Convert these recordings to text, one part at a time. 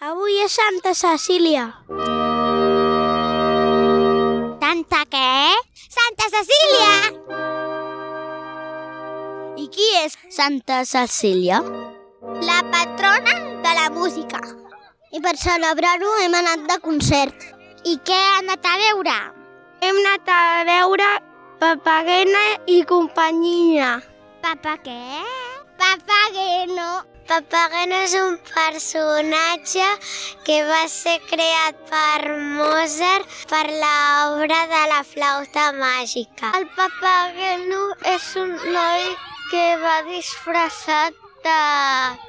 Avui és Santa Cecília. Santa què? Santa Cecília! I qui és Santa Cecília? La patrona de la música. I per celebrar-ho hem anat de concert. I què ha anat a veure? Hem anat a veure Papagena i companyia. Papa què? Papageno. Papageno és un personatge que va ser creat per Mozart per l'obra de la flauta màgica. El Papageno és un noi que va disfressat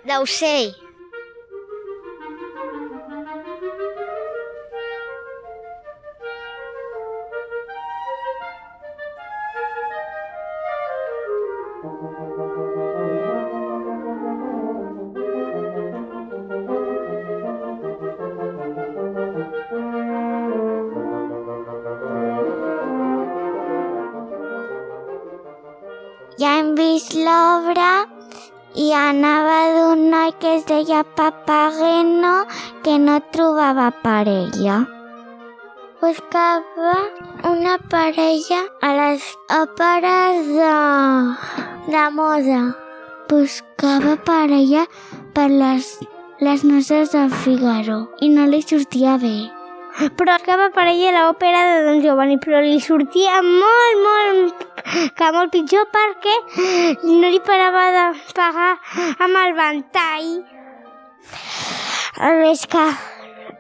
d'ocell. Ja hem vist l'obra i anava d'un noi que es deia Papageno que no trobava parella. Buscava una parella a les òperes de, de moda. Buscava parella per les, les noces de Figaro i no li sortia bé. Però acaba parella a l'òpera de Don Giovanni, però li sortia molt, molt, que molt pitjor perquè no li parava de pagar amb el ventall. A més que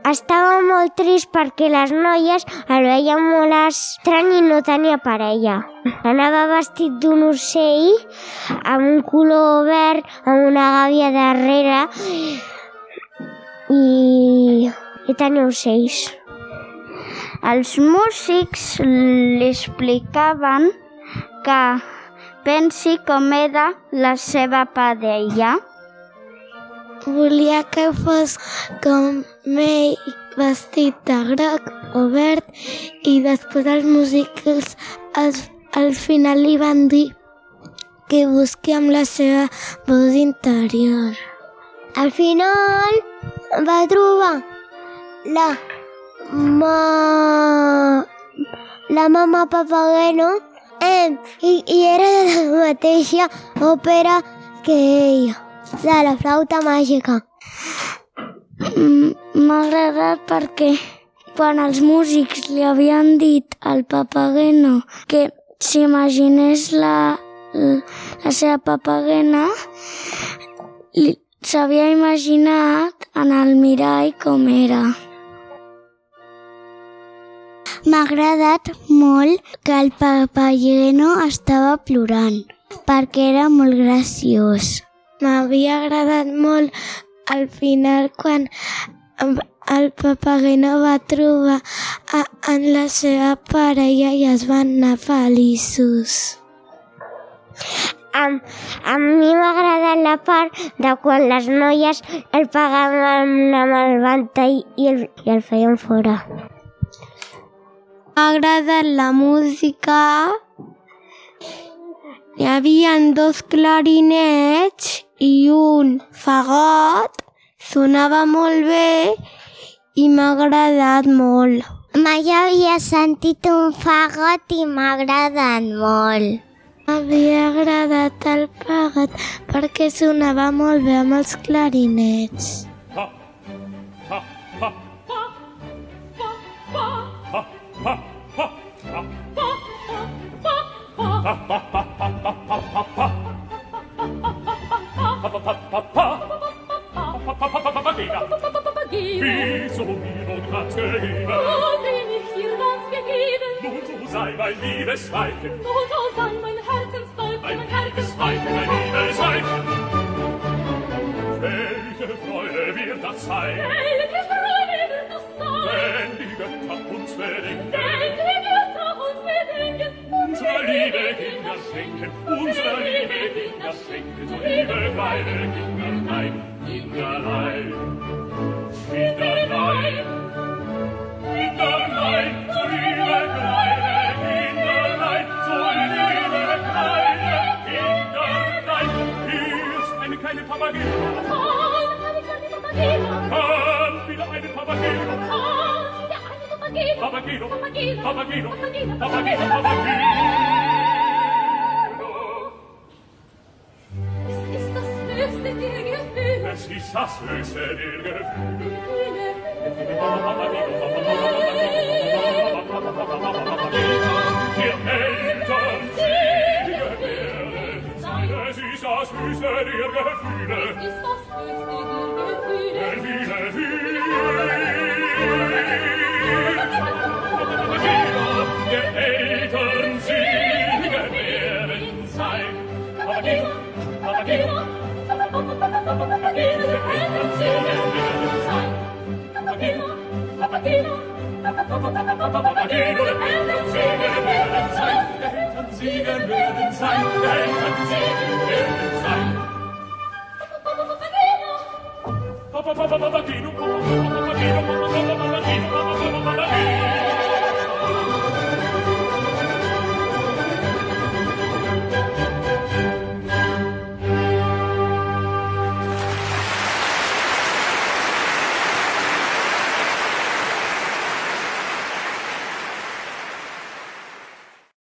estava molt trist perquè les noies el veien molt estrany i no tenia parella. Anava vestit d'un ocell amb un color verd, amb una gàbia darrere i, i tenia ocells. Els músics li explicaven que pensi com era la seva parella. Volia que fos com ell vestit de groc o verd i després els músics al, al final li van dir que busqui amb la seva voz interior. Al final va trobar la ma... la mama Papageno eh, i, i era de la mateixa òpera que ella, de la flauta màgica. M'ha agradat perquè quan els músics li havien dit al Papageno que s'imaginés la, la seva papagena, s'havia imaginat en el mirall com era. M'ha agradat molt que el papageno estava plorant, perquè era molt graciós. M'havia agradat molt al final quan el papageno va trobar a, en la seva parella i es van anar feliços. A, a mi m'ha agradat la part de quan les noies el pagaven amb, amb el ventall i el, i el feien fora. M'ha agradat la música. Hi havia dos clarinets i un fagot. Sonava molt bé i m'ha agradat molt. Mai havia sentit un fagot i m'ha agradat molt. M'havia agradat el fagot perquè sonava molt bé amb els clarinets. Wieso mir nun hat gegeben? Wo bin Nun, du sei mein liebes Weibchen. Nun, du schenken, unsere liebe Kinder schenken, so liebe kleine Kinderlein, Kinderlein. Kinderlein, Kinderlein, so liebe kleine Kinderlein, so liebe kleine Kinderlein. Hier ist eine kleine Papageno. Komm, wieder eine Papageno. Komm, wieder eine Papageno. Papageno, Papageno, Papageno, Papageno, Papageno. Es ist das höchste der Gefühle. Wir Eltern, wir Seele, es ist das höchste der Gefühle. Papageno, Papageno, der Elternsieger werden sein, der Elternsieger werden sein, der Elternsieger werden sein. Papageno, Papageno,